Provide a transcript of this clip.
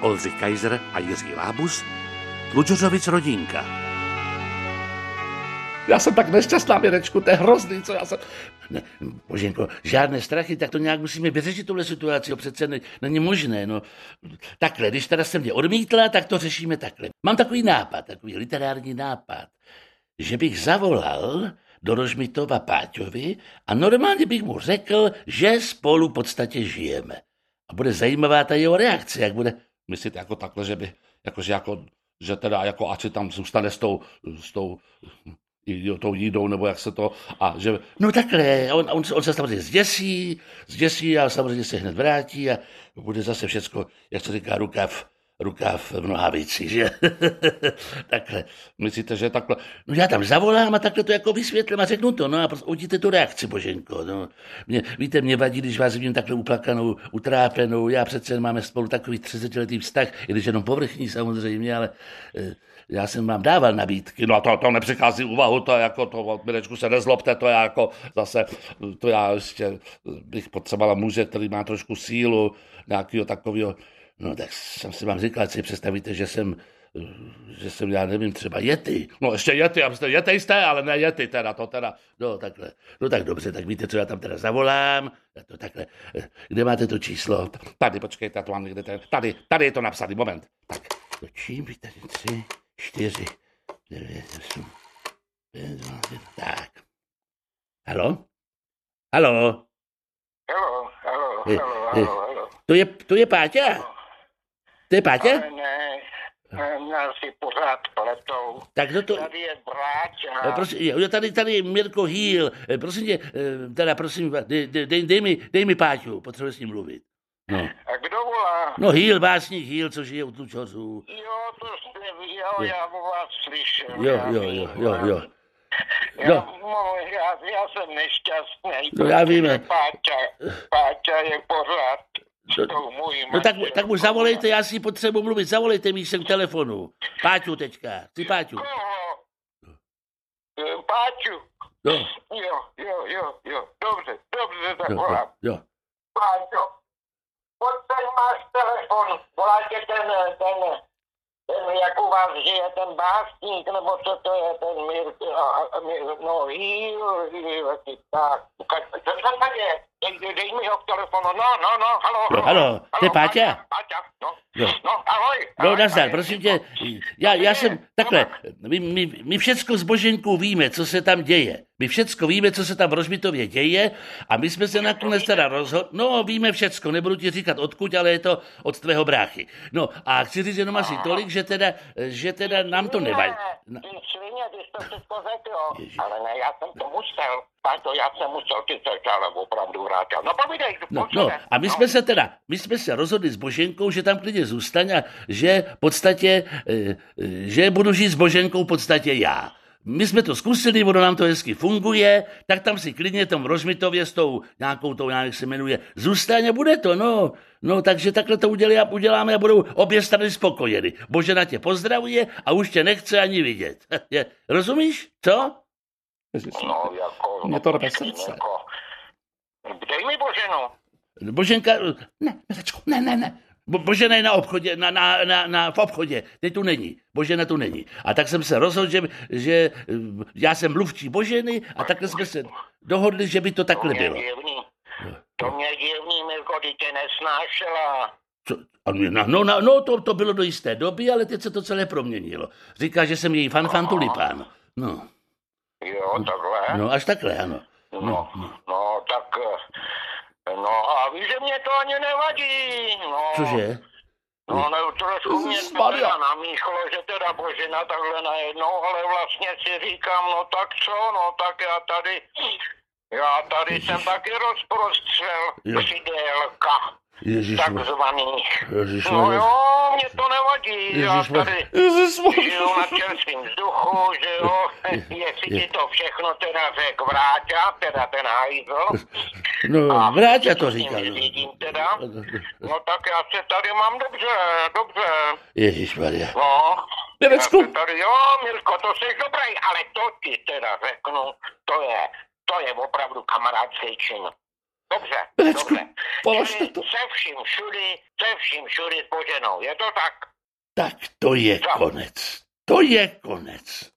Oldřich Kaiser a Jiří Lábus, Tlučořovic rodinka. Já jsem tak nešťastná, Mirečku, to je hrozný, co já jsem... Ne, Boženko, žádné strachy, tak to nějak musíme vyřešit tuhle situaci, to přece ne, není možné, no. Takhle, když teda jsem mě odmítla, tak to řešíme takhle. Mám takový nápad, takový literární nápad, že bych zavolal do Rožmitova Páťovi a normálně bych mu řekl, že spolu v podstatě žijeme. A bude zajímavá ta jeho reakce, jak bude... Myslíte jako takhle, že by, jako, že jako, že teda jako ať si tam zůstane s tou, s tou tou jídou, nebo jak se to, a že, no takhle, on, on, on se samozřejmě zděsí, zděsí a samozřejmě se hned vrátí a bude zase všecko, jak se říká, rukav, rukav v nohavici, že? takhle. Myslíte, že takhle? No já tam zavolám a takhle to jako vysvětlím a řeknu to, no a prostě uvidíte tu reakci, Boženko. No. Mě, víte, mě vadí, když vás vidím takhle uplakanou, utrápenou, já přece máme spolu takový 30 letý vztah, i když jenom povrchní samozřejmě, ale eh, já jsem vám dával nabídky, no to, to nepřichází úvahu, to jako to, Mirečku se nezlobte, to je jako zase, to já ještě bych potřebovala muže, který má trošku sílu, nějakého takového, no tak jsem si vám říkal, si představíte, že jsem že jsem, já nevím, třeba jety. No ještě jety, abyste, jety jste, ale ne jety teda, to teda, no takhle. No tak dobře, tak víte, co já tam teda zavolám, to takhle. Kde máte to číslo? Tady, počkejte, já to mám někde, tady, tady je to napsaný, moment. Tak, točím, víte, tři, čtyři, devět, osm, pět, dva, tak. Halo? Halo? Halo, halo, Eh, halo, eh. halo, halo. To je, to je Páťa? To je Páťa? Ale ne, eh, nás si pořád pletou. Tak kdo to... Tady je Eh, Bráťa. Prosím, jo, tady, tady je Mirko Hýl. Eh, Prosím tě, eh, teda prosím, dej, dej, dej, mi, dej mi Páťu, potřebuji s ním mluvit. No, A kdo volá? no Hýl, básník Hýl, co žije u Tlučořů. Jo, to jste, jo, já o vás slyšel. Jo, já jo, vím, jo, jo, jo. Já, Jo. no, já, já jsem nešťastný. No, já vím. Páťa, Páťa je pořád No, No tak, tak mu zavolejte, já si potřebuji mluvit, zavolejte mi jsem k telefonu. Páťu teďka, ty Páťu. Eh, Páťu. Jo, Jo, jo, jo, jo. Dobře, dobře, tak jo, volám. jo. Páťo, pojď tady máš telefon, volá tě ten, ten, ten, jak u vás žije, ten básník, nebo co to je, ten mír, no, hýl, tak, co co tady je? Dej, dej mi ho k telefonu, no, no, no, halo, Jo, halo, to je Páťa? Páťa, no, Jo. no, ahoj. No, nazdar, prosím tě, já, já jsem, takhle, my, my, my všecko s Boženkou víme, co se tam děje. My všecko víme, co se tam v Rožmitově děje a my jsme se nakonec teda rozhodli, no víme všecko, nebudu ti říkat odkud, ale je to od tvého bráchy. No a chci říct jenom asi tolik, že teda, že teda nám to nevadí. To všechno řekl. Ale ne, já jsem to musel. Páťo, já jsem musel, ty ale opravdu vrátil. No povídej, No, no, a my jsme se teda, my jsme se rozhodli s Boženkou, že tam klidně zůstane a že v podstatě, eh, eh, že budu žít s Boženkou v podstatě já. My jsme to zkusili, ono nám to hezky funguje, tak tam si klidně tom Rožmitově s tou nějakou tou, jak se jmenuje, zůstane a bude to, no. No, takže takhle to udělá, uděláme a budou obě strany spokojeny. Božena tě pozdravuje a už tě nechce ani vidět. Je, rozumíš? Co? No, jako... Mě to počkej, srdce. Jako, dej mi Boženu. Boženka, ne, Mirečku, ne, ne, ne. Bo, Božena je na obchodě, na, na, na, na, v obchodě, teď tu není, Božena tu není. A tak jsem se rozhodl, že, že eh, já jsem mluvčí Boženy a takhle jsme se dohodli, že by to takhle bylo. divný. To mě divný, Mirko, ty tě nesnášela. Co? No, no, no, no to, to bylo do jisté doby, ale teď se to celé proměnilo. Říká, že jsem její fan, fan tulipán. No, Jo, takhle. no, až takhle, ano. No, no, tak... a víš, že mě to ani nevadí. No. Cože? No, ne, trošku mě to teda namíchlo, že teda Božena takhle najednou, ale vlastně si říkám, no tak co, no tak já tady, já tady jsem taky rozprostřel Jo. křidélka Ježíš, takzvaných. Ježíš, No jo, mě to nevadí, já Ježíš, tady žiju na čerstvém vzduchu, že jo, jestli ti to všechno teda řek Vráťa, teda ten hajzl. no, Vráťa to říká. nevědím teda. No tak já se tady mám dobře, dobře. Ježíš Maria. No, já se tady, jo, Mirko, to jsi dobrý, ale to ti teda řeknu, to je, to je opravdu kamarádský čin. Dobře, Mirečku, dobře. položte to. Se vším všudy, se vším všudy s Boženou. Je to tak? Tak to je Co? konec. To je konec.